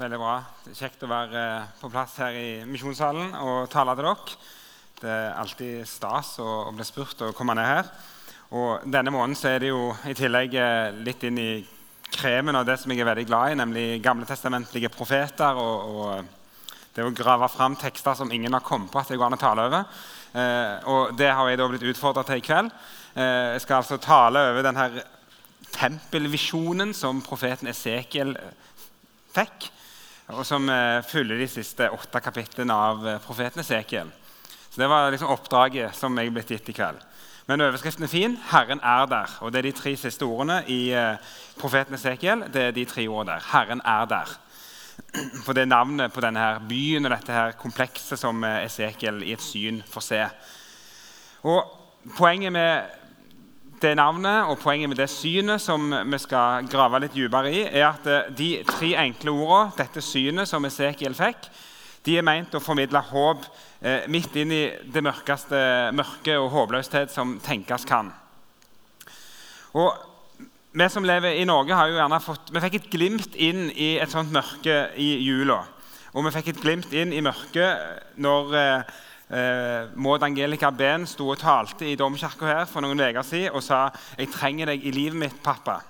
Veldig bra. Det er kjekt å være eh, på plass her i Misjonssalen og tale til dere. Det er alltid stas å, bli spurt og komme ned her. Og Denne måneden er det jo i tillegg eh, litt inn i kremen av det som jeg er veldig glad i, nemlig gamletestamentlige profeter. og, og det å grave fram tekster som ingen har kommet på at det går an å tale over. Eh, og Det har jeg da blitt utfordra til i kveld. Eh, jeg skal altså tale over denne tempelvisjonen som profeten Esekiel fikk og som eh, følger de siste åtte kapitlene av eh, profeten Esekiel. Så Det var liksom oppdraget som jeg ble gitt i kveld. Men overskriften er fin. 'Herren er der'. Og Det er de tre siste ordene i eh, profeten Esekiel. Det er de tre ordene der. 'Herren er der'. For det er navnet på denne her byen og dette her komplekset som Esekiel i et syn får se. Og Poenget med det navnet og poenget med det synet som vi skal grave litt dypere i, er at eh, de tre enkle ordene, dette synet som Esekiel fikk, de er meint å formidle håp eh, midt inn i det mørkeste mørke og håpløshet som tenkes kan. Og Vi som lever i Norge, har jo gjerne fått, vi fikk et glimt inn i et sånt mørke i jula. Og vi fikk et glimt inn i mørket når eh, Eh, Maud Angelica Behn sto og talte i domkirka her for noen uker siden og sa 'Jeg trenger deg i livet mitt, pappa'.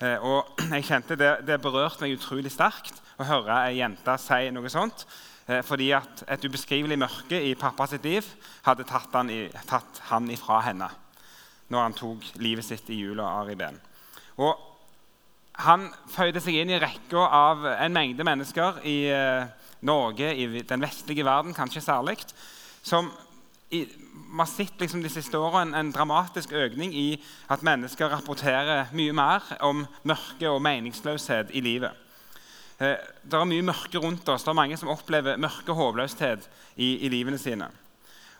Eh, og jeg kjente Det, det berørte meg utrolig sterkt å høre ei jente si noe sånt. Eh, fordi at et ubeskrivelig mørke i pappa sitt liv hadde tatt han, i, tatt han ifra henne når han tok livet sitt i jula av Ari Behn. Og han føyde seg inn i rekka av en mengde mennesker i eh, Norge, i den vestlige verden kanskje særlig, som i, man har sett liksom de siste årene en, en, dramatisk økning i at mennesker rapporterer mye mer om mørke og meningsløshet i livet. Eh, det er mye mørke rundt oss. Det er mange som opplever mørke og håpløshet i, i livene sine.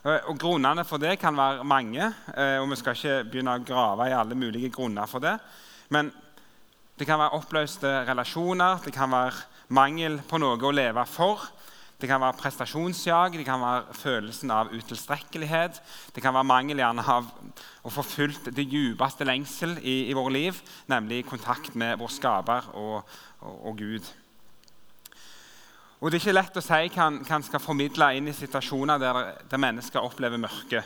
Eh, og Grunnene for det kan være mange, eh, og vi skal ikke begynne å grave i alle mulige grunner for det. Men det kan være oppløste relasjoner, det kan være mangel på noe å leve for. Det kan være prestasjonsjag, det kan være følelsen av utilstrekkelighet. Det kan være mangel av å få fulgt det djupeste lengsel i, i våre liv, nemlig kontakt med vår skaper og, og, og, Gud. Og Det er ikke lett å si hva en skal formidle inn i situasjoner der, der mennesker opplever mørke.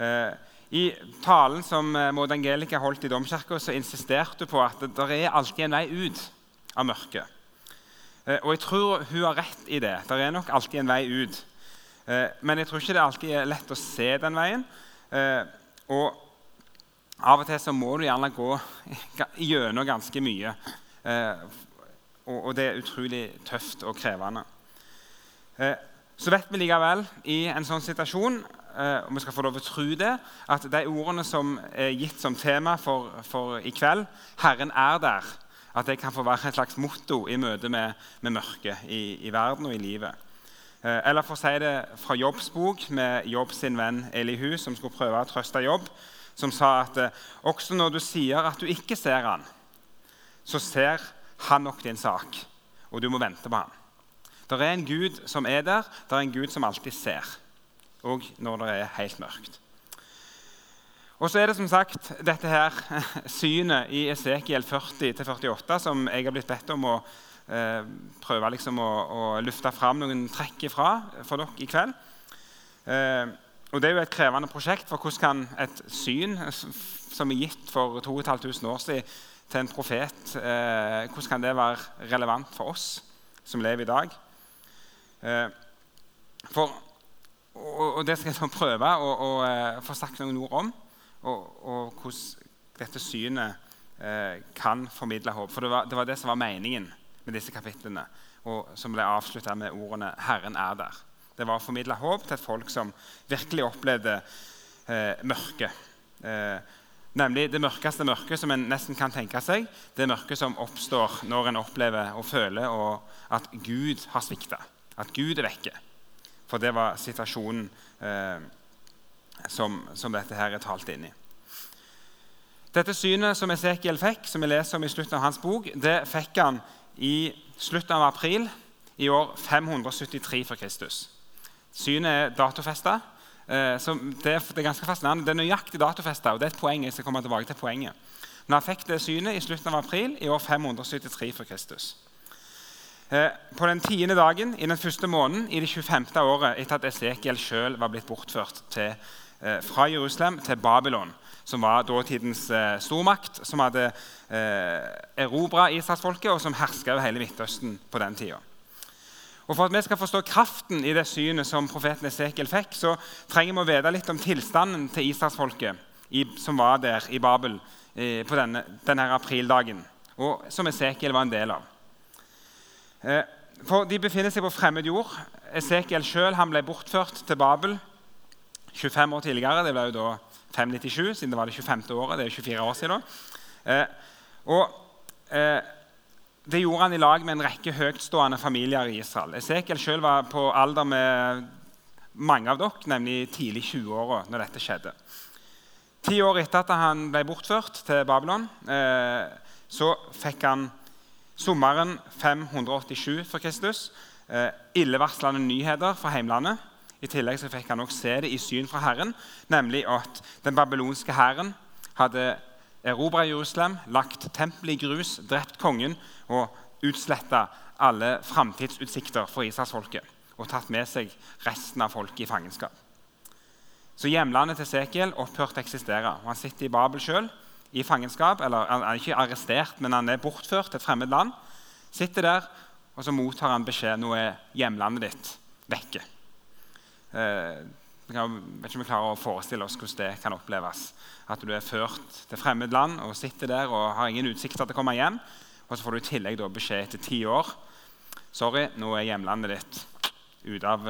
Eh, I talen som eh, Maud Angelica holdt i domkirka, insisterte hun på at det, det er alltid en vei ut av mørket. Eh, og jeg tror hun har rett i det. Det er nok alltid en vei ut. Eh, men jeg tror ikke det alltid er lett å se den veien. Eh, og av og til så må du gjerne gå gjennom ganske mye. Og det er utrolig tøft og krevende. Så vet vi likevel i en sånn situasjon og vi skal få lov til å tro det, at de ordene som er gitt som tema for, for i kveld 'Herren er der', at det kan få være et slags motto i møte med, med mørket i, i, verden og i livet. Eh, eller for å si det fra Jobbs bok, med Jobb sin venn Elihu, som skulle prøve å trøste Jobb, som sa at eh, også når du sier at du ikke ser han, så ser han nok din sak, og du må vente på han. Det er en Gud som er der, det er en Gud som alltid ser, òg når det er helt mørkt. Og så er det som sagt dette her synet i Esekiel 40-48 som jeg har blitt bedt om å eh, prøve liksom å, å, lufte fram noen trekk ifra for dere i kveld. Eh, og Det er jo et krevende prosjekt, for hvordan kan et syn som er gitt for 2500 år siden til en profet, eh, hvordan kan det være relevant for oss som lever i dag? Eh, for, og, og, Det skal jeg prøve å, å eh, få sagt noen ord om og, og hvordan dette synet eh, kan formidle håp. For det var, det var, det som var meningen med disse kapitlene, og som ble avslutta med ordene 'Herren er der'. Det var å formidle håp til et folk som virkelig opplevde eh, mørke. Eh, nemlig det mørkeste mørket som en nesten kan tenke seg. Det mørket som oppstår når en opplever og føler og at Gud har svikta. At Gud er vekke. For det var situasjonen eh, som, som, dette her er talt inn i. Dette synet som Esekiel fikk, som vi leser om i slutten av hans bok, det fikk han i slutten av april i år 573 for Kristus. Synet er datofesta. Eh, det, er ganske fascinerende. Det er nøyaktig datofesta, og det er et poeng. jeg skal komme tilbake til poenget. Men han fikk det synet i slutten av april i år 573 for Kristus. Eh, på den tiende dagen i den første måneden i det 25. året etter at Esekiel sjøl var blitt bortført til, eh, fra Jerusalem til Babylon, som var dåtidens eh, stormakt, som hadde eh, erobra Israelsfolket, og som herska over hele Midtøsten på den tida. Og For at vi skal forstå kraften i det synet som profeten Esekiel fikk, så trenger vi å vite litt om tilstanden til israelsfolket som var der i Babel på denne, denne aprildagen, og som Esekiel var en del av. Eh, for De befinner seg på fremmed jord. Esekiel sjøl ble bortført til Babel 25 år tidligere. Det ble jo da 597, siden det var det 25. året. Det er 24 år siden. Eh, og eh, Det gjorde han i lag med en rekke høytstående familier i Israel. Esekiel sjøl var på alder med mange av dere, nemlig tidlig 20-åra når dette skjedde. Ti år etter at han ble bortført til Babylon, så fikk han Sommeren 587 for Kristus. Eh, illevarslende nyheter fra heimlandet. I tillegg så fikk han også se det i syn fra Herren, nemlig at den babylonske hæren hadde erobra Jerusalem, lagt tempelet i grus, drept kongen og utsletta alle framtidsutsikter for Israelsfolket og tatt med seg resten av folket i fangenskap. Så Hjemlandet til Sekiel opphørte å eksistere. Han sitter i Babel sjøl i fangenskap. eller Han er ikke arrestert, men han er bortført til et fremmed land. Sitter der, og så mottar han beskjed nå er hjemlandet ditt vekke. Eh, jeg vet ikke om vi klarer å forestille oss hvordan det kan oppleves. At du er ført til fremmed land og sitter der og har ingen utsikter til å komme hjem. Og så får du i tillegg beskjed etter ti år Sorry, nå er hjemlandet ditt ute av,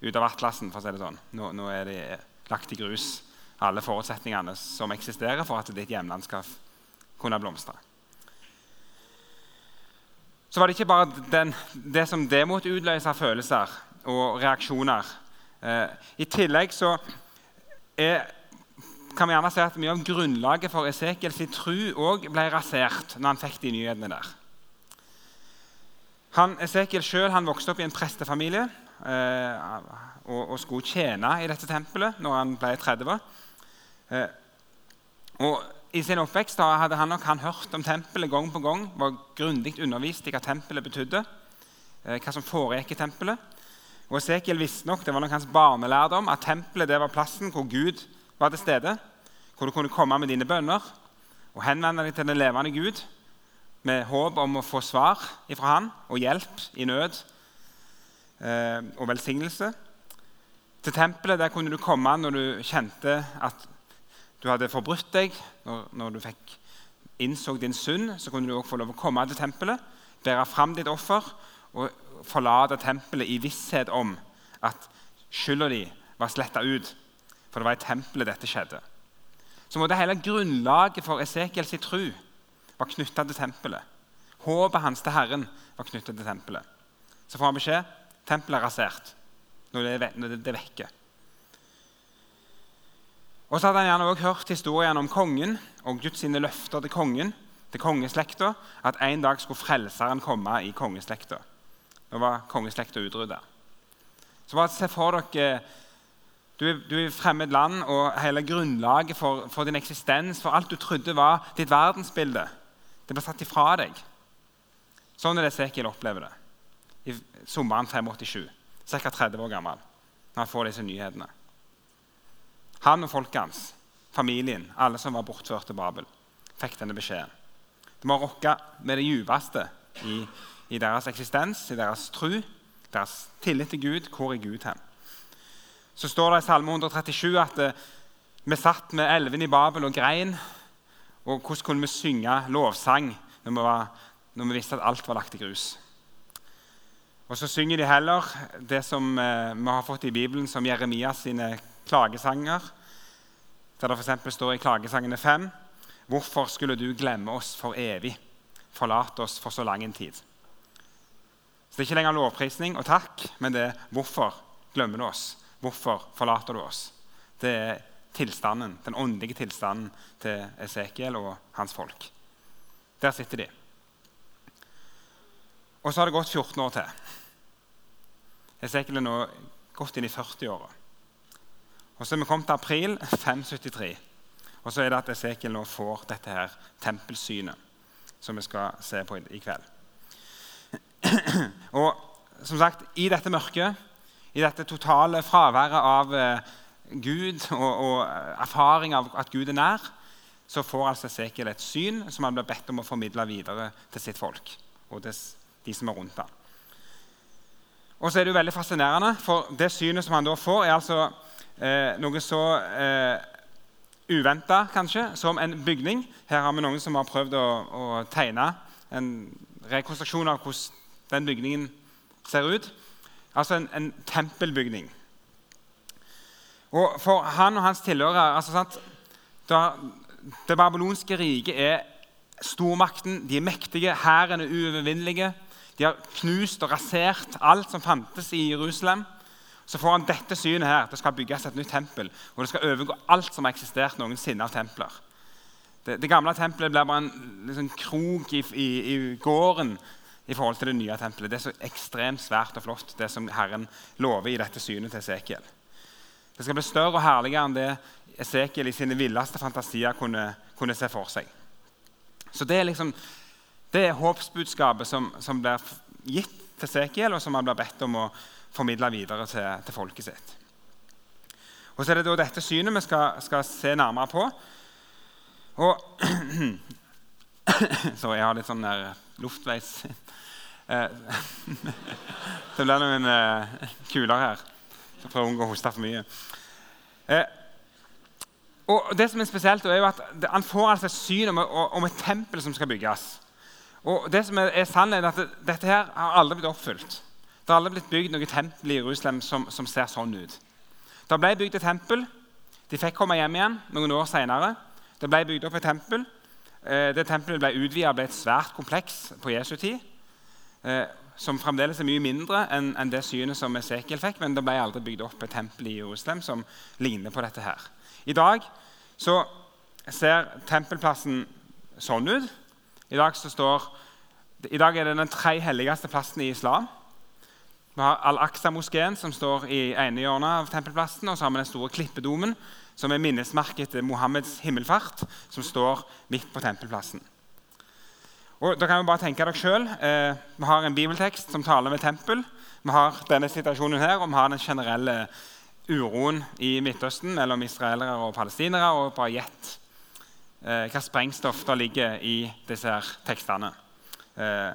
ut av atlasen. for å si det sånn. Nå, nå er det lagt i grus alle forutsetningene som eksisterer for at ditt hjemland skal kunne blomstre. Så var det ikke bare den, det som det måtte utløse av følelser og reaksjoner. Eh, I tillegg så er, kan vi gjerne si at mye av grunnlaget for Esekiels tru òg ble rasert når han fikk de nyhetene der. Han, Esekiel sjøl vokste opp i en prestefamilie eh, og, og, skulle tjene i dette tempelet når han ble 30. Eh, og I sin oppvekst hadde han nok han hørt om tempelet gang på gang. Var grundig undervist i hva tempelet betydde, eh, hva som foregikk i tempelet. Og Esekiel visste nok, det var nok hans barnelærdom, at tempelet det var plassen hvor Gud var til stede. Hvor du kunne komme med dine bønner og henvende deg til den levende Gud med håp om å få svar fra han og hjelp i nød eh, og velsignelse. Til tempelet der kunne du komme når du kjente at du hadde forbrutt deg, når, når du fikk innså din synd, så kunne du også få lov å komme til tempelet, bære fram ditt offer og forlate tempelet i visshet om at skylda di var sletta ut. For det var i tempelet dette skjedde. Så måtte hele grunnlaget for Esekiels tru var knytta til tempelet. Håpet hans til Herren var knytta til tempelet. Så får han beskjed tempelet er rasert når det når det det vekke. Og så hadde han gjerne også hørt historien om kongen og Guds løfter til kongen, til kongeslekta, at en dag skulle frelseren komme i kongeslekta. Nå var kongeslekta utrydda. Så bare se for dere du er, du er i fremmed land, og hele grunnlaget for, for, din eksistens, for alt du trodde var ditt verdensbilde, det ble satt ifra deg. Sånn er det Esekiel opplever det i sommeren 587, ca. 30 år gammel, når han får disse nyhetene. Han og folket hans, familien, alle som var bortført til Babel, fikk denne beskjeden. Det må rokke med det djupeste i, i, deres eksistens, i deres tro, deres tillit til Gud. Hvor er Gud hen? Så står det i Salme 137 at eh, vi satt med elven i Babel og grein. Og hvordan kunne vi synge lovsang når vi, var, når vi visste at alt var lagt i grus? Og så synger de heller det som eh, vi har fått i Bibelen som Jeremias sine klagesanger, der det f.eks. står i Klagesangene 5.: Hvorfor skulle du glemme oss for evig, forlate oss for så lang en tid? Så Det er ikke lenger lovprisning og takk, men det er hvorfor glemmer du oss? Hvorfor forlater du oss? Det er tilstanden, den åndelige tilstanden til Esekiel og hans folk. Der sitter de. Og så har det gått 14 år til. Esekiel er nå gått inn i 40-åra. Og så er vi kommet til april 573. Og så er det at Esekiel nå får dette her tempelsynet, som vi skal se på i kveld. og som sagt, i dette mørket, i dette totale fraværet av eh, Gud og, og, erfaring av at Gud er nær, så får altså Esekiel et syn som han blir bedt om å formidle videre til sitt folk og til de som er rundt ham. Og så er det jo veldig fascinerende, for det synet som han da får, er altså eh, noe så eh, uventa, kanskje, som en bygning. Her har vi noen som har prøvd å, å tegne en rekonstruksjon av hvordan den bygningen ser ut. Altså en, en tempelbygning. Og For han og hans tilhørere altså sant, da, Det babylonske riket er stormakten. De er mektige, hæren er uovervinnelige. De har knust og rasert alt som fantes i Jerusalem. Så får han dette synet her. Det skal bygges et nytt tempel. Og det skal overgå alt som har eksistert noensinne av templer. Det, det gamle tempelet blir bare en liksom, krok i, i, i, gården i forhold til det nye tempelet. Det er så ekstremt svært og flott, det som Herren lover i dette synet til Esekiel. Det skal bli større og herligere enn det Esekiel i sine villeste fantasier kunne, kunne se for seg. Så Det er liksom, det er håpsbudskapet som, som blir gitt til Esekiel, og som han blir bedt om å formidle videre til, til, folket sitt. Og Så er det da dette synet vi skal, skal se nærmere på. Og Så jeg har litt sånn der luftveis eh, Det blir noen eh, kuler her. Så prøver å unngå å hoste for mye. Eh, og det som er spesielt, er jo at Han får altså syn om, om, et tempel som skal bygges. Og det som er, er sannheten, er at Dette her har aldri blitt oppfylt. Det har aldri blitt bygd noe tempel i Jerusalem som, som ser sånn ut. Det ble bygd et tempel. De fikk komme hjem igjen noen år senere. Det ble bygd opp et tempel. Eh, det Tempelet ble utvida og ble et svært kompleks på Jesu tid. Eh, som fremdeles er mye mindre enn, det synet som Esekiel fikk. Men det ble aldri bygd opp et tempel i Jerusalem som ligner på dette. her. I dag så ser tempelplassen sånn ut. I dag, står, I dag er det den tre helligste plassen i islam. Vi har Al-Aqsa-moskeen, som står i ene hjørnet av tempelplassen. Og så har vi den store klippedomen, som er minnesmerket til Mohammeds himmelfart, som står midt på tempelplassen. Og da kan Vi bare tenke dere selv. Eh, vi har en bibeltekst som taler med tempel. Vi har denne situasjonen her, og vi har den generelle uroen i Midtøsten mellom israelere og palestinere. Og bare gjett eh, hva sprengstoff der ligger i disse her tekstene. Eh,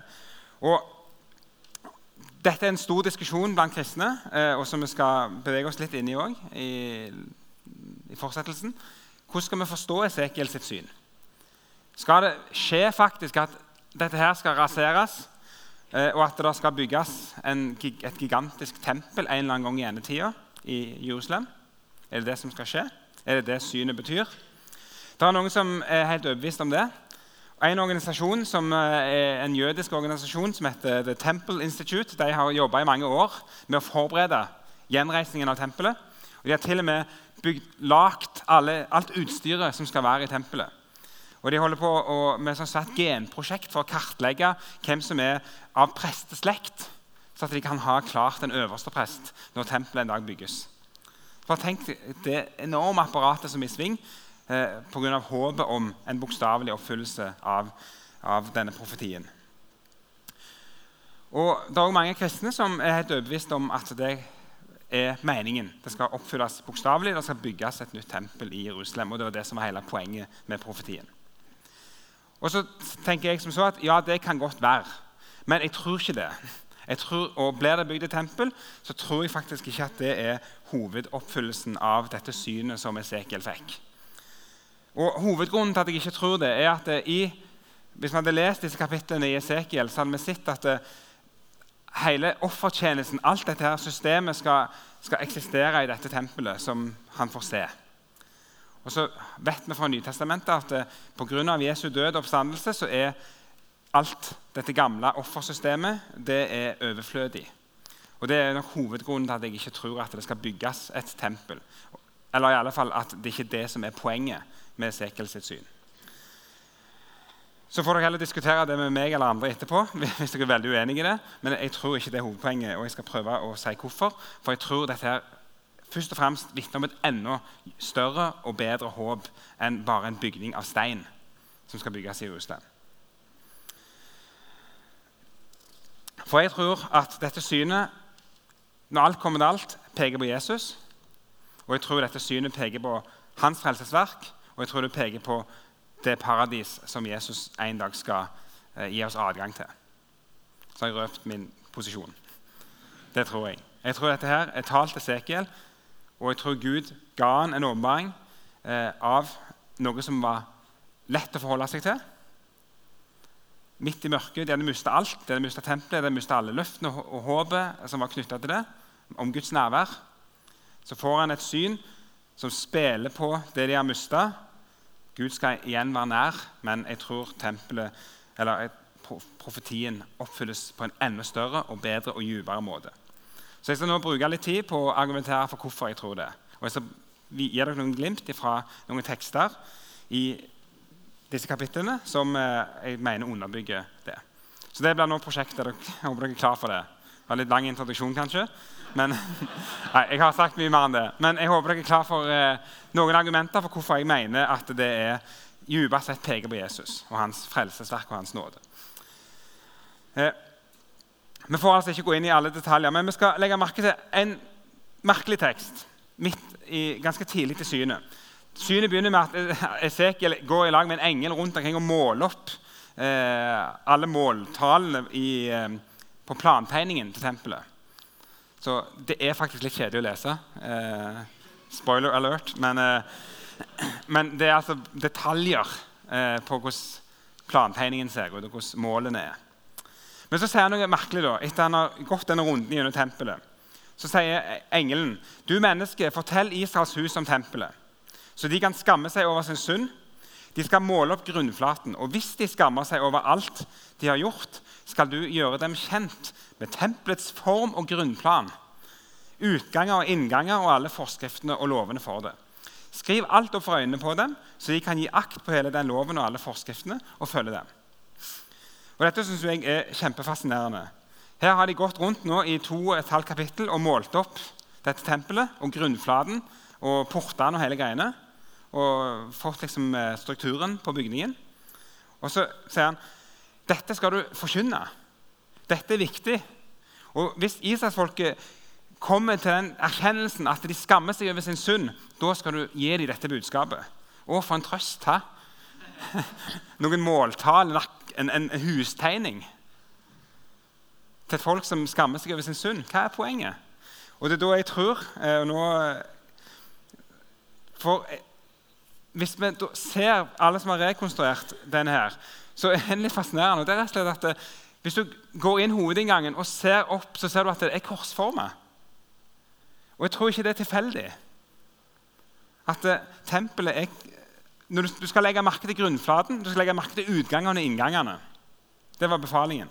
og dette er en stor diskusjon blant kristne, eh, og som vi skal bevege oss litt inn i òg. I, fortsettelsen. Hvordan skal vi forstå Esekiel sitt syn? Skal det skje faktisk at dette her skal raseres, eh, og at det skal bygges en, et gigantisk tempel en eller annen gang i endetida i Jerusalem? Er det det som skal skje? Er det det synet betyr? Det er noen som er helt overbevist om det. En organisasjon som eh, er en jødisk organisasjon som heter The Temple Institute, de har jobba i mange år med å forberede gjenreisningen av tempelet. Og de har til og med bygd, alt utstyret som skal være i tempelet. Og De holder på å, med et svært genprosjekt for å kartlegge hvem som er av presteslekt, så at de kan ha klart en øverste prest når tempelet en dag bygges. For Tenk det enorme apparatet som er i sving eh, pga. håpet om en bokstavelig oppfyllelse av, av, denne profetien. Og Det er også mange kristne som er helt overbevist om at det er meningen. Det skal oppfylles bokstavelig. Det skal bygges et nytt tempel i Jerusalem. og Det var det som var hele poenget med profetien. Og så tenker jeg som så at ja, det kan godt være, men jeg tror ikke det. Tror, og Blir det bygd et tempel, så tror jeg faktisk ikke at det er hovedoppfyllelsen av dette synet som Esekiel fikk. Og Hovedgrunnen til at jeg ikke tror det, er at i, hvis vi hadde lest disse kapitlene i Esekiel, så hadde vi sett at hele offertjenesten, alt dette her systemet, skal, skal eksistere i dette tempelet som han får se. Og så vet vi fra Nytestamentet at eh, pga. Jesu død og oppstandelse så er alt dette gamle offersystemet det er overflødig. Og Det er nok hovedgrunnen til at jeg ikke tror at det skal bygges et tempel. Eller i alle fall at det ikke er det som er poenget med Sekel sitt syn. Så får dere heller diskutere det med meg eller andre etterpå. hvis dere er veldig uenige i det. Men jeg tror ikke det er hovedpoenget, og jeg skal prøve å si hvorfor. For jeg tror dette her først og fremst vitner om et enda større og bedre håp enn bare en bygning av stein som skal bygges i Jerusalem. For jeg tror at dette synet, når alt kommer til alt, peker på Jesus. Og jeg tror dette synet peker på hans frelsesverk, og jeg tror det peker på det paradis som Jesus en dag skal eh, gi oss adgang til. Så har jeg røpt min posisjon. Det tror jeg. Jeg tror dette her er talt til Sekiel, og jeg tror Gud ga han en åpenbaring eh, av noe som var lett å forholde seg til. Midt i mørket. De hadde mista alt. De hadde mista tempelet, de hadde mista alle løftene og håpet som var knytta til det, om Guds nærvær. Så får han et syn som spiller på det de har mista. Gud skal igjen være nær, men jeg tror tempelet, eller profetien oppfylles på en enda større og bedre og dypere måte. Så Jeg skal nå bruke litt tid på å argumentere for hvorfor jeg tror det. Og Jeg skal gi dere noen glimt fra noen tekster i disse kapitlene som eh, jeg mener underbygger det. Så Det blir nå prosjektet. Jeg håper dere er klar for det. Det var litt lang introduksjon, kanskje. Men, nei, jeg har sagt mye mer enn det. Men jeg håper dere er klar for eh, noen argumenter for hvorfor jeg mener at det er dypest sett peker på Jesus og hans frelsesverk og hans nåde. Eh, vi får altså ikke gå inn i alle detaljer, men vi skal legge merke til en merkelig tekst midt i, ganske tidlig til synet. Synet begynner med at Esekiel går i lag med en engel rundt omkring og måler opp eh, alle måltallene i, eh, på plantegningen til tempelet. Så det er faktisk litt kjedelig å lese. Eh, spoiler alert. Men, eh, men, det er altså detaljer eh, på hvordan plantegningen ser ut, og hvordan målene er. Men så sier han noe merkelig da, etter han har gått denne runden gjennom tempelet. Så sier engelen, 'Du menneske, fortell Israels hus om tempelet.' så de kan skamme seg over sin synd. De skal måle opp grunnflaten, og hvis de skammer seg over alt de har gjort, skal du gjøre dem kjent med tempelets form og grunnplan, utganger og innganger og alle forskriftene og lovene for det. Skriv alt opp for øynene på dem, så de kan gi akt på hele den loven og alle forskriftene og følge dem. Og Dette synes jeg er kjempefascinerende. Her har de gått rundt nå i to og et halvt kapittel og målt opp dette tempelet og grunnflaten og portene og hele greiene og fått liksom eh, strukturen på bygningen. Og så sier han dette skal du forkynne. Dette er viktig. Og Hvis Israelsfolket kommer til den erkjennelsen at de skammer seg over sin synd, da skal du gi dem dette budskapet. Å, for en trøst! Hæ? Noen måltall, en, en, hustegning til et folk som skammer seg over sin synd. Hva er poenget? Og det er da jeg tror eh, og nå, For hvis vi ser alle som har rekonstruert denne, her, så er litt fascinerende. det er rett og slett at eh, Hvis du går inn hovedinngangen og ser opp, så ser du at det er korsformet. Og jeg tror ikke det er tilfeldig. At eh, tempelet er når du, du, skal legge merke til grunnflaten, du skal legge merke til utgangene og inngangene. Det var befalingen.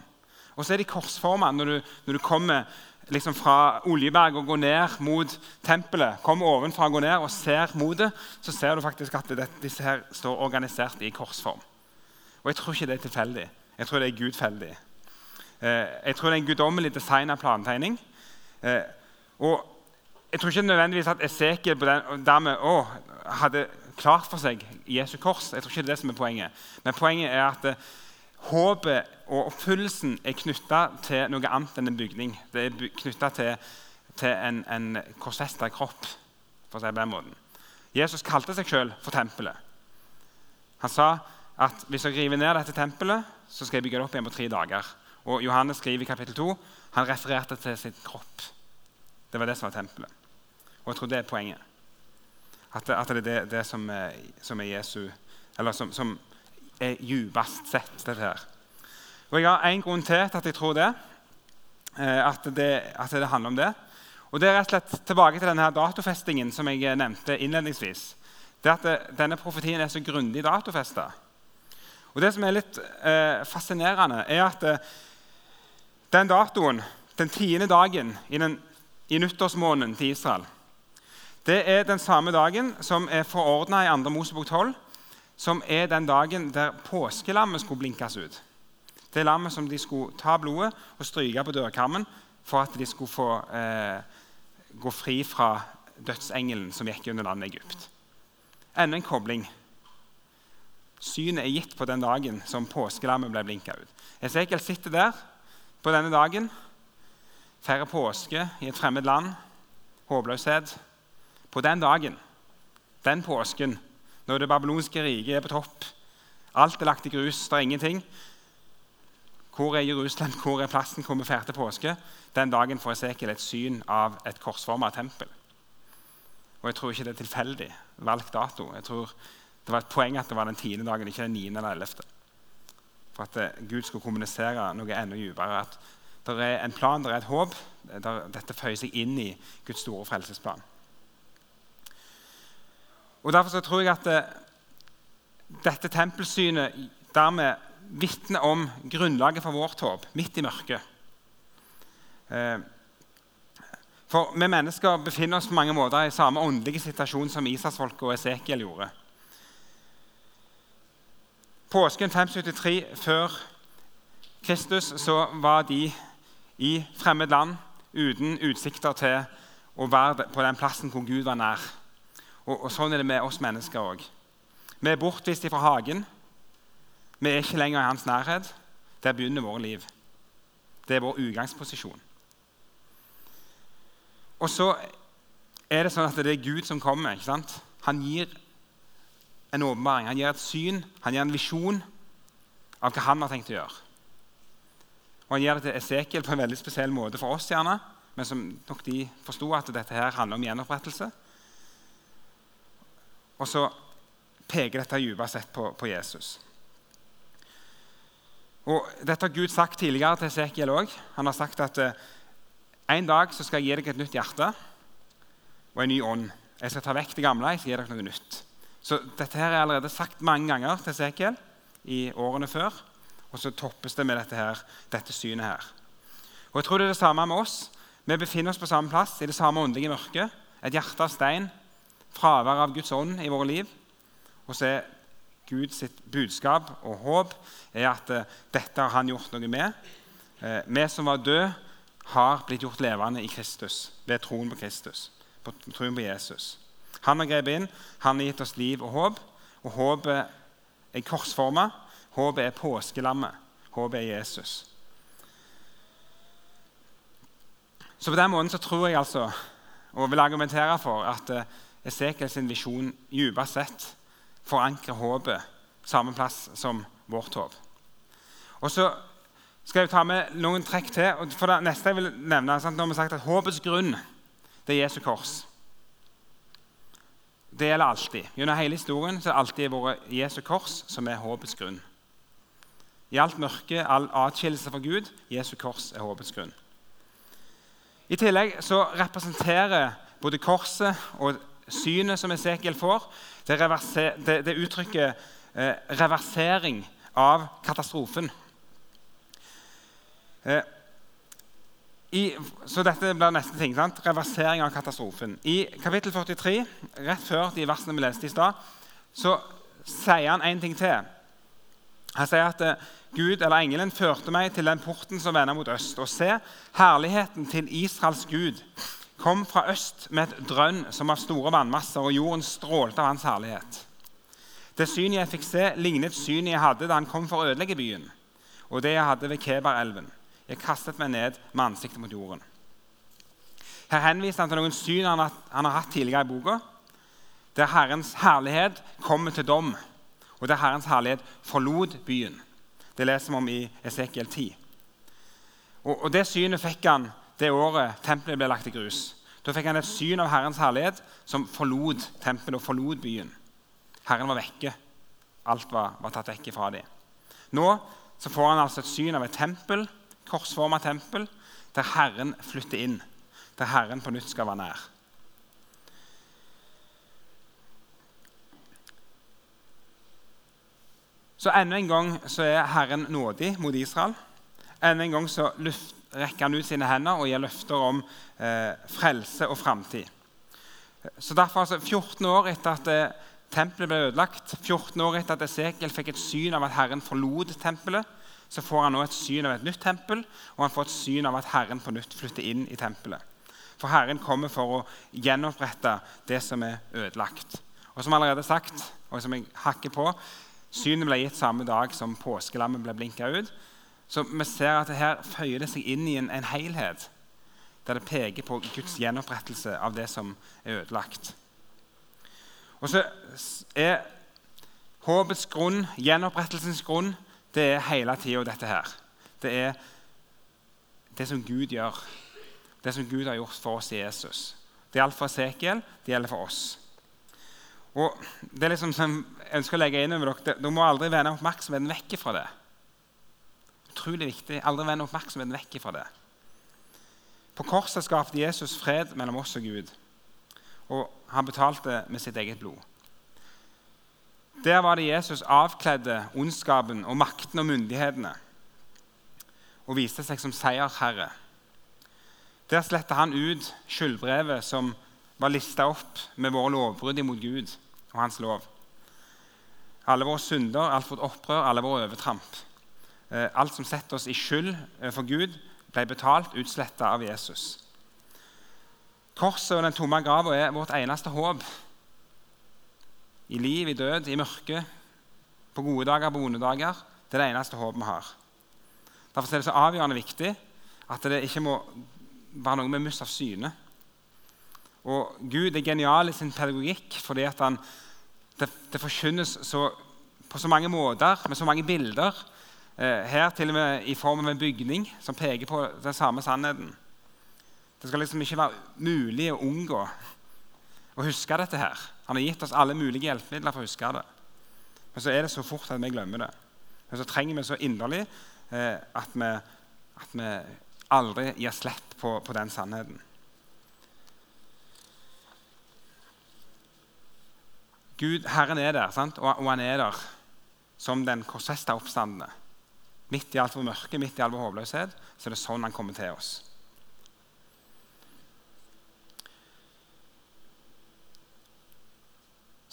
Og så er de korsforma når, når, du kommer liksom fra Oljeberg og går ned mot tempelet, kommer ovenfra og går ned og ser mot det, så ser du faktisk at det, disse her står organisert i korsform. Og Jeg tror ikke det er tilfeldig. Jeg tror det er gudfeldig. Eh, jeg tror det er en guddommelig designa plantegning. Eh, og jeg tror ikke nødvendigvis at Esekiel på den, dermed å, hadde klart for seg Jesu kors. Jeg tror ikke det er det som er poenget. Men poenget er at eh, håpet og oppfyllelsen er knytta til noe annet enn en bygning. Det er knytta til, til, en, en korsfesta kropp. for å si på den måten. Jesus kalte seg sjøl for tempelet. Han sa at hvis jeg river ned dette tempelet, så skal jeg bygge det opp igjen på tre dager. Og Johannes skriver i kapittel 2 han refererte til sin kropp. Det var det som var tempelet. Og jeg tror det er poenget. At at det er det, det som, er, som, er, Jesu Eller som, som er djupest sett, dette her. Og Jeg har én grunn til til at jeg tror det. Eh, at, det. at det handler om det. Og Det er rett og slett tilbake til denne datofestingen som jeg nevnte innledningsvis. Det at det, Denne profetien er så grundig datofesta. Og Det som er litt eh, fascinerende, er at eh, den datoen, den tiende dagen i, den, i nyttårsmåneden til Israel, det er den samme dagen som er forordna i 2. Mosebok 12 som er den dagen der påskelammet skulle blinkes ut. Det lammet som de skulle ta blodet og stryke på dørkarmen for at de skulle få eh, gå fri fra dødsengelen som gikk under landet Egypt. Enda en kobling. Synet er gitt på den dagen som påskelammet ble blinka ut. Esekiel sitter der på denne dagen, feirer påske i et fremmed land, håpløshet På den dagen, den påsken, når det babylonske riket er på topp, alt er lagt i grus, det er ingenting Hvor er Jerusalem? Hvor er plassen hvor vi feirte påske? Den dagen får Esekiel et syn av et korsforma tempel. Og jeg tror ikke det er tilfeldig valgt dato. Jeg tror Det var et poeng at det var den tiende dagen, ikke den niende eller ellevte. For at eh, Gud skulle kommunisere noe enda dypere. At det er en plan, det er et håp. Der dette føyer seg inn i Guds store frelsesplan. Og Derfor så tror jeg at det, eh, dette tempelsynet dermed vitner om grunnlaget for vårt håp midt i mørket. Eh, for vi mennesker befinner oss på mange måter i samme åndelige situasjon som Isaksfolket og Esekiel gjorde. Påsken 573 før Kristus så var de i fremmed land uten utsikter til å være på den plassen hvor Gud var nær. Og, og Sånn er det med oss mennesker òg. Vi er bortvist fra hagen. Vi er ikke lenger i hans nærhet. Der begynner vårt liv. Det er vår utgangsposisjon. Og så er det sånn at det er Gud som kommer. ikke sant? Han gir en åpenbaring, han gir et syn, han gir en visjon av hva han har tenkt å gjøre. Og Han gir det til Esekiel på en veldig spesiell måte for oss, gjerne, men som nok de forsto at dette her handler om gjenopprettelse. Og så peker dette dypere sett på, på, Jesus. Og Dette har Gud sagt tidligere til Esekiel òg. Han har sagt at eh, en dag så skal jeg gi deg et nytt hjerte og en ny ånd. Jeg skal ta vekk det gamle, jeg skal gi deg noe nytt. Så Dette her er allerede sagt mange ganger til Sekiel i årene før. Og så toppes det med dette, her, dette synet her. Og jeg tror det er det samme med oss. Vi befinner oss på samme plass, i det samme åndelige mørket. Et hjerte av stein, fravær av Guds ånd i våre liv. Og så er Guds budskap og håp er at uh, dette har han gjort noe med. Uh, vi som var døde, har blitt gjort levende i Kristus ved troen på Kristus, på troen på Jesus. Han har grepet inn, han har gitt oss liv og håp. Og håpet er korsforma. Håpet er påskelammet. Håpet er Jesus. Så på den måten så tror jeg altså, og vil argumentere for at eh, Esekiel sin visjon dypest sett forankrer håpet samme plass som vårt håp. Og så skal jeg ta med noen trekk til. og for det neste jeg vil nevne, sant, Nå har vi sagt at Håpets grunn det er Jesu kors. Det gjelder alltid. Gjennom hele historien så har det alltid vært Jesu kors som er håpets grunn. I alt mørke, all atskillelse fra Gud, Jesu kors er håpets grunn. I tillegg så representerer både korset og synet som Esekiel får, det, det, det uttrykker eh, reversering av katastrofen. Eh, i, så dette blir neste ting. Sant? Reversering av katastrofen. I kapittel 43, rett før de versene vi leste i stad, så sier han en ting til. Han sier at eh, Gud, eller engelen førte meg til den porten som vender mot øst. Og se, herligheten til Israels Gud kom fra øst med et drønn som av store vannmasser, og jorden strålte av hans herlighet. Det synet jeg fikk se, lignet synet jeg hadde da han kom for å ødelegge byen, og det jeg hadde ved Kebar-elven. Jeg kastet meg ned med ansiktet mot jorden. Her henviser han til noen syn han har, hatt tidligere i boka, der Herrens herlighet kommer til dom, og der Herrens herlighet forlot byen. Det leser vi om i Esekiel 10. Og, og Det synet fikk han det året tempelet ble lagt i grus. Da fikk han et syn av Herrens herlighet som forlot tempelet og forlot byen. Herren var vekke. Alt var, var tatt vekk fra dem. Nå så får han altså et syn av et tempel korsforma tempel der Herren flytter inn, der Herren på nytt skal være nær. Så enda en gang så er Herren nådig mot Israel. Enda en gang så rekker han ut sine hender og gir løfter om eh, frelse og framtid. Så derfor, altså, 14 år etter at eh, tempelet ble ødelagt, 14 år etter at Esekiel fikk et syn av at Herren forlot tempelet, så får han nå et syn av et nytt tempel, og han får et syn av at Herren på nytt flytter inn i tempelet. For Herren kommer for å gjenopprette det som er ødelagt. Og som allerede sagt, og som jeg hakker på, Synet ble gitt samme dag som påskelammet ble blinka ut. Så vi ser at det her føyer det seg inn i en, en helhet der det peker på Guds gjenopprettelse av det som er ødelagt. Og så er håpets grunn, gjenopprettelsens grunn, det er hele tida dette her. Det er det som Gud gjør. Det som Gud har gjort for oss i Jesus. Det gjelder for Sekel, det gjelder for oss. Og det er liksom som jeg ønsker å legge inn over dere, Dere må aldri vende oppmerksomheten vekk fra det. Utrolig viktig. Aldri vende oppmerksomheten vekk fra det. På korset skapte Jesus fred mellom oss og Gud. Og han betalte med sitt eget blod. Der var det Jesus avkledde ondskapen og makten og myndighetene og viste seg som seierherre. Der sletta han ut skyldbrevet som var lista opp med våre lovbrudd imot Gud og hans lov. Alle våre synder, alt vårt opprør, alle våre overtramp. Eh, alt som setter oss i skyld for Gud, ble betalt, utsletta av Jesus. Korset og den tomme grava er vårt eneste håp. I liv, i død, i mørke, på gode dager, på vonde dager. Det er det eneste håpet vi har. Derfor er det så avgjørende viktig at det ikke må være noe vi mister av syne. Og Gud er genial i sin pedagogikk fordi han, det, det forkynnes så, på så mange måter, med så mange bilder. Eh, her til og med i form av en bygning som peker på den samme sannheten. Det skal liksom ikke være mulig å unngå å huske dette. her. Han har gitt oss alle mulige hjelpemidler for å huske det. Men så er det så fort at vi glemmer det. Men så trenger vi så inderlig eh, at, vi, at, vi, aldri gir slipp på, på den sannheten. Gud, Herren er der, sant? Og, og han er der som den korsfesta oppstandende. Midt i alt vår mørke, midt i all vår håpløshet, så er det sånn han kommer til oss.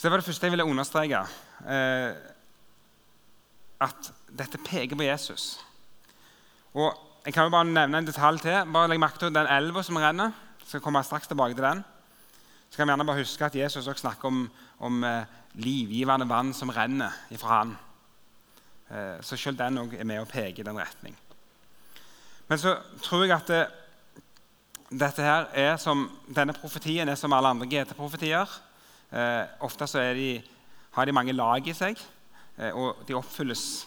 Det var det første jeg ville understreke. Eh, at dette peker på Jesus. Og Jeg kan jo bare nevne en detalj til. Bare legg merke til den elva som renner. Skal komme straks tilbake til den. Så kan vi gjerne bare huske at Jesus også snakker om, om eh, livgivende vann som renner ifra han. Eh, så selv den er med å peker i den retning. Men så tror jeg at det, dette her er som, denne profetien er som alle andre GT-profetier. Eh, ofte de, har de mange lag i seg, eh, og de oppfylles,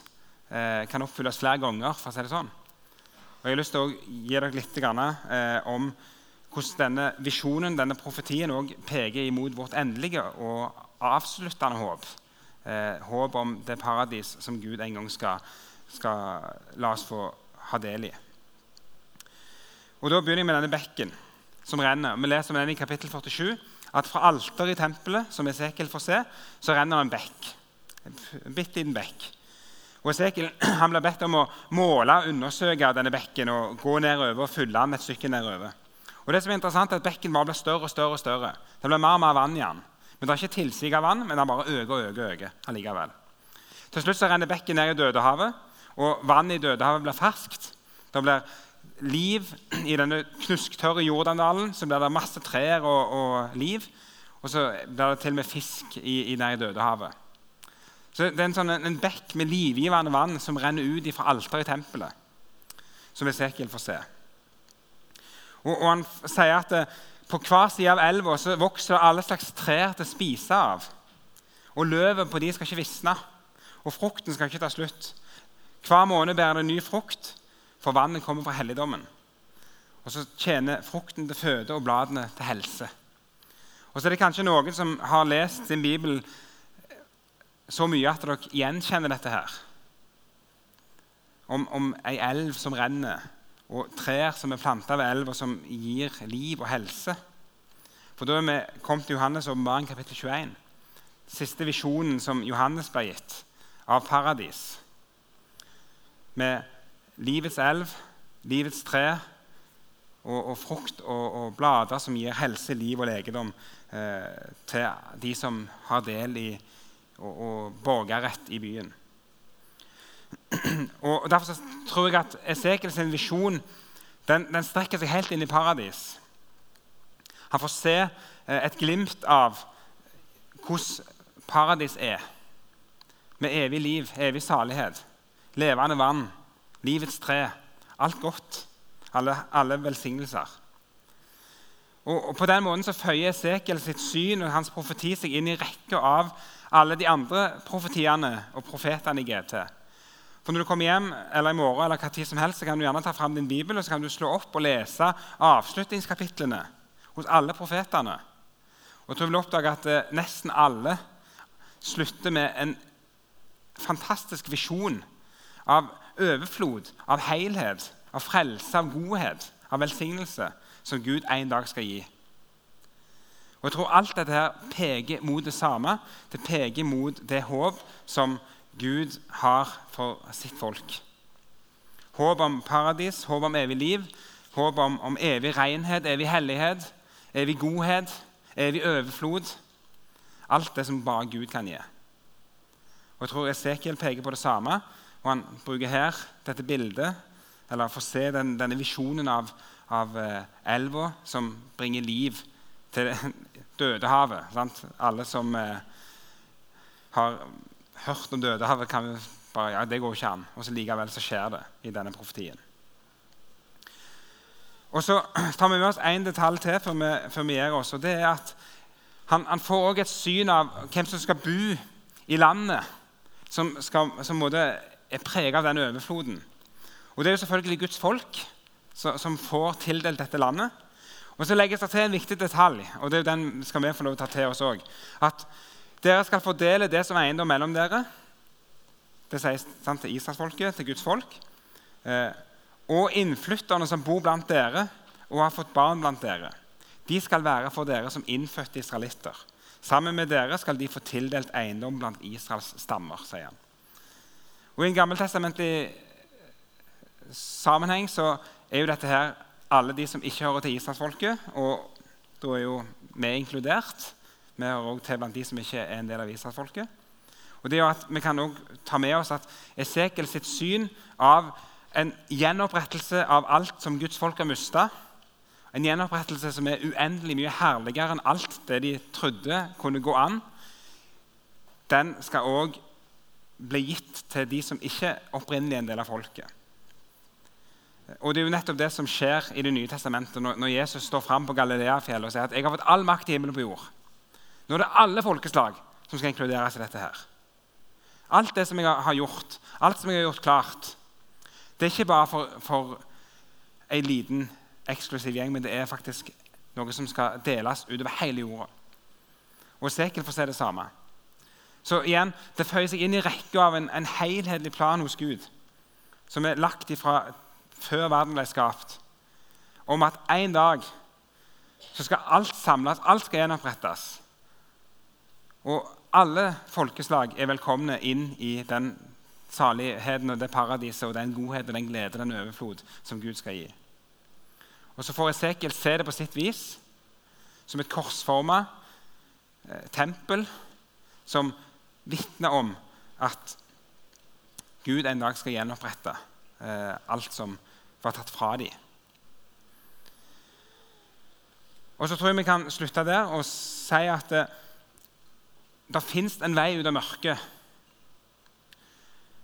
eh, kan oppfylles flere ganger. for å si det sånn. Og Jeg har lyst til å gi dere litt grann, eh, om hvordan denne visjonen, denne profetien, også peker imot vårt endelige og avsluttende håp. Eh, håp om det paradis som Gud en gang skal, skal la oss få ha del i. Og Da begynner jeg med denne bekken som renner. Vi leser om den i kapittel 47 at fra alteret i tempelet som Esekiel får se, så renner en bekk. En bitte liten bekk. Og Esekiel han ble bedt om å måle og undersøke denne bekken og gå nedover og fylle den et stykke nedover. Og det som er interessant er at Bekken bare blir større og større. og større. Det blir mer og mer vann i den. Men Det er ikke tilsig av vann, men den bare øker og øker. øker. Til slutt så renner bekken ned i Dødehavet, og vannet i Dødehavet blir ferskt. Det blir liv i denne knusktørre Jordandalen. Så blir det masse trær og, og, liv. Og så blir det til og med fisk i, i det i Dødehavet. Så Det er en, sånn, en bekk med livgivende vann som renner ut fra alteret i tempelet, som Esekiel får se. Og, og Han sier at det, eh, på hver side av elva vokser det alle slags trær til å spise av. Og løvet på de skal ikke visne, og frukten skal ikke ta slutt. Hver måned bærer det ny frukt, for vannet kommer fra helligdommen. Og så tjener frukten til føde og bladene til helse. Og så er det kanskje noen som har lest sin bibel så mye at dere gjenkjenner dette her. Om, om ei elv som renner, og trær som er planta ved elva, som gir liv og helse. For Da er vi kommet til Johannes' åpenbaring kapittel 21. Siste visjonen som Johannes ble gitt av paradis. Med livets elv, livets tre og, og frukt og, og, blader som gir helse, liv og legedom eh, til de som har del i og, og borgerrett i byen. Og Derfor tror jeg at Esekiels visjon den, den, strekker seg helt inn i paradis. Han får se eh, et glimt av hvordan paradis er. Med evig liv, evig salighet, levende vann livets tre, alt godt, alle, alle velsignelser. Og, og På den måten så føyer Esekiel sitt syn og hans profeti seg inn i rekka av alle de andre profetiene og profetene i GT. For Når du kommer hjem eller i morgen eller hva tid som helst, så kan du gjerne ta fram din bibel og så kan du slå opp og lese avslutningskapitlene hos alle profetene. Og jeg tror du vil oppdage at eh, nesten alle slutter med en fantastisk visjon av overflod, av helhet, av frelse, av godhet, av velsignelse som Gud en dag skal gi. Og jeg tror Alt dette her peker mot det samme. Det peker mot det håp som Gud har for sitt folk. Håp om paradis, håp om evig liv, håp om, om evig renhet, evig hellighet, evig godhet, evig overflod. Alt det som bare Gud kan gi. Og Jeg tror Esekiel peker på det samme. Og Han bruker her dette bildet, eller får se den, denne visjonen av, av eh, elva som bringer liv til Dødehavet. Sant? Alle som eh, har hørt om Dødehavet, kan bare ja, det går ikke an. Og så likevel så skjer det i denne profetien. Og Så tar vi med oss én detalj til før vi, før vi gir oss. og det er at Han, han får også et syn av hvem som skal bo i landet, som, skal, som er preget av den overfloden. Og Det er jo selvfølgelig Guds folk som får tildelt dette landet. Og Så legges det til en viktig detalj, og det er den skal vi få lov til å ta til oss òg. At dere skal fordele det som er eiendom mellom dere. Det sies sant, til Israelsfolket, til Guds folk. Eh, og innflytterne som bor blant dere og har fått barn blant dere. De skal være for dere som innfødte israelitter. Sammen med dere skal de få tildelt eiendom blant Israels stammer, sier han. Og I en gammeltestamentlig sammenheng så er jo dette her alle de som ikke hører til Israelsfolket. Og da er jo vi inkludert. Vi hører også til blant de som ikke er en del av Israelsfolket. Og det er at Vi kan også ta med oss at Esekiel sitt syn av en gjenopprettelse av alt som Guds folk har mista, en gjenopprettelse som er uendelig mye herligere enn alt det de trodde kunne gå an, den skal òg bli gitt til de som ikke opprinnelig er en del av folket. Og Det er jo nettopp det som skjer i Det nye testamentet når Jesus står fram på Galileafjellet og sier at jeg har fått all makt i himmelen på jord. Nå er det alle folkeslag som skal inkluderes i dette. her. Alt det som jeg har gjort, alt som jeg har gjort klart, det er ikke bare for, for en liten, eksklusiv gjeng, men det er faktisk noe som skal deles utover hele jorda. Og Sekel får se det samme. Så igjen, Det føyer seg inn i rekka av en, en helhetlig plan hos Gud, som er lagt ifra før verden ble skapt, om at en dag så skal alt samles, alt skal gjenopprettes. Og alle folkeslag er velkomne inn i den saligheten og det paradiset og den godheten, den glede, den overflod som Gud skal gi. Og Så får Esekiel se det på sitt vis, som et korsforma eh, tempel som vitner om at Gud en dag skal gjenopprette eh, alt som var tatt fra dem. Og så tror jeg vi kan slutte der og si at det, det fins en vei ut av mørket.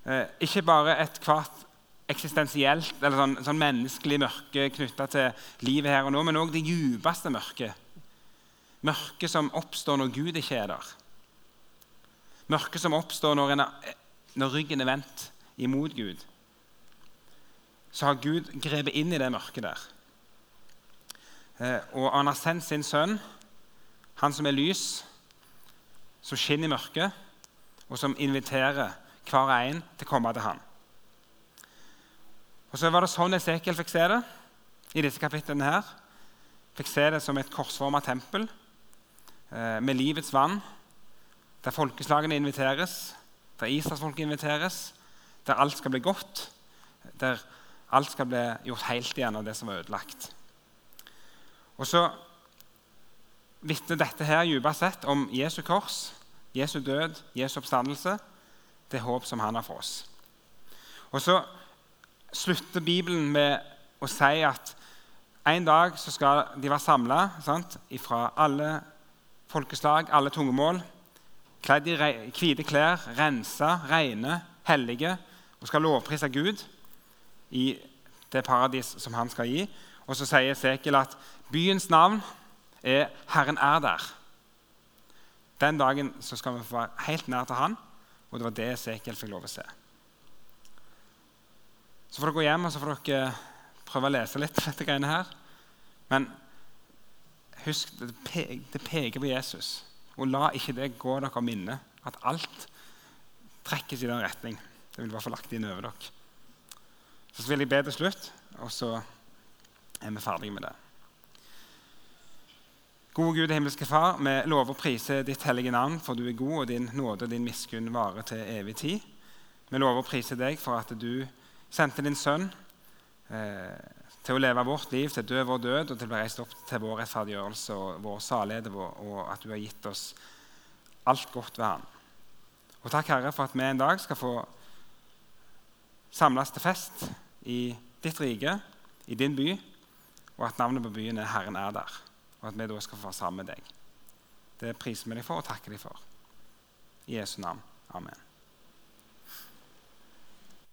Eh, ikke bare et hvert eksistensielt eller sånn, sånn menneskelig mørke knytta til livet her og nå, men òg det djupeste mørket. Mørket som oppstår når Gud ikke er der. Mørket som oppstår når, er, når ryggen er vendt imot Gud så har Gud grepet inn i det mørket der. Eh, og han har sendt sin sønn, han som er lys, som skinner i mørket, og som inviterer hver en til å komme til han. Og Så var det sånn Esekiel fikk se det i disse kapitlene. her. Fikk se det som et korsforma tempel eh, med livets vann, der folkeslagene inviteres, der Israelsfolket inviteres, der alt skal bli godt, der Alt skal bli gjort helt igjen av det som var ødelagt. Og så vitner dette her dypest sett om Jesu kors, Jesu død, Jesu oppstandelse. Det håp som han har for oss. Og så slutter Bibelen med å si at en dag så skal de være samla fra alle folkeslag, alle tungemål, kledd i hvite klær, rensa, rene, hellige, og skal lovprise Gud i det paradis som han skal gi. Og så sier Sekel at byens navn er 'Herren er der'. Den dagen så skal vi få være helt nær til han, og det var det Sekel fikk lov å se. Så får dere gå hjem og så får dere prøve å lese litt dette greiene her. Men husk, det peker på Jesus. Og la ikke det gå dere av minne at alt trekkes i den retning. Det vil få lagt inn over dere. Så vil jeg be til slutt, og så er vi ferdige med det. Gode Gud, himmelske Far, vi lover å prise ditt hellige navn, for du er god, og din nåde og din miskunn varer til evig tid. Vi lover å prise deg for at du sendte din sønn eh, til å leve vårt liv, til å dø vår død og til å bli reist opp til vår rettferdiggjørelse og vår salighet, og at du har gitt oss alt godt ved Han. Og takk, Herre, for at vi en dag skal få samles til fest i ditt rike, i din by, og at navnet på byen er 'Herren er der', og at vi da skal få være sammen med deg. Det priser vi deg for og takker deg for. I Jesu navn. Amen.